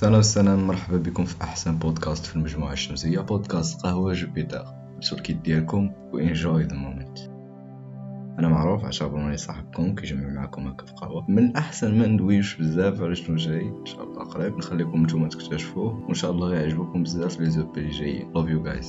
سلام والسلام. مرحبا بكم في أحسن بودكاست في المجموعة الشمسية بودكاست قهوة جوبيتر لبسوا ال kit ديالكم و enjoy the moment أنا معروف عشان راني صاحبكم كيجمع معكم هكا في قهوة. من أحسن ما ندويش بزاف على شنو جاي إن شاء الله قريب. نخليكم نتوما تكتشفوه وإن شاء الله غيعجبكم بزاف les épisodes اللي جايين. love you guys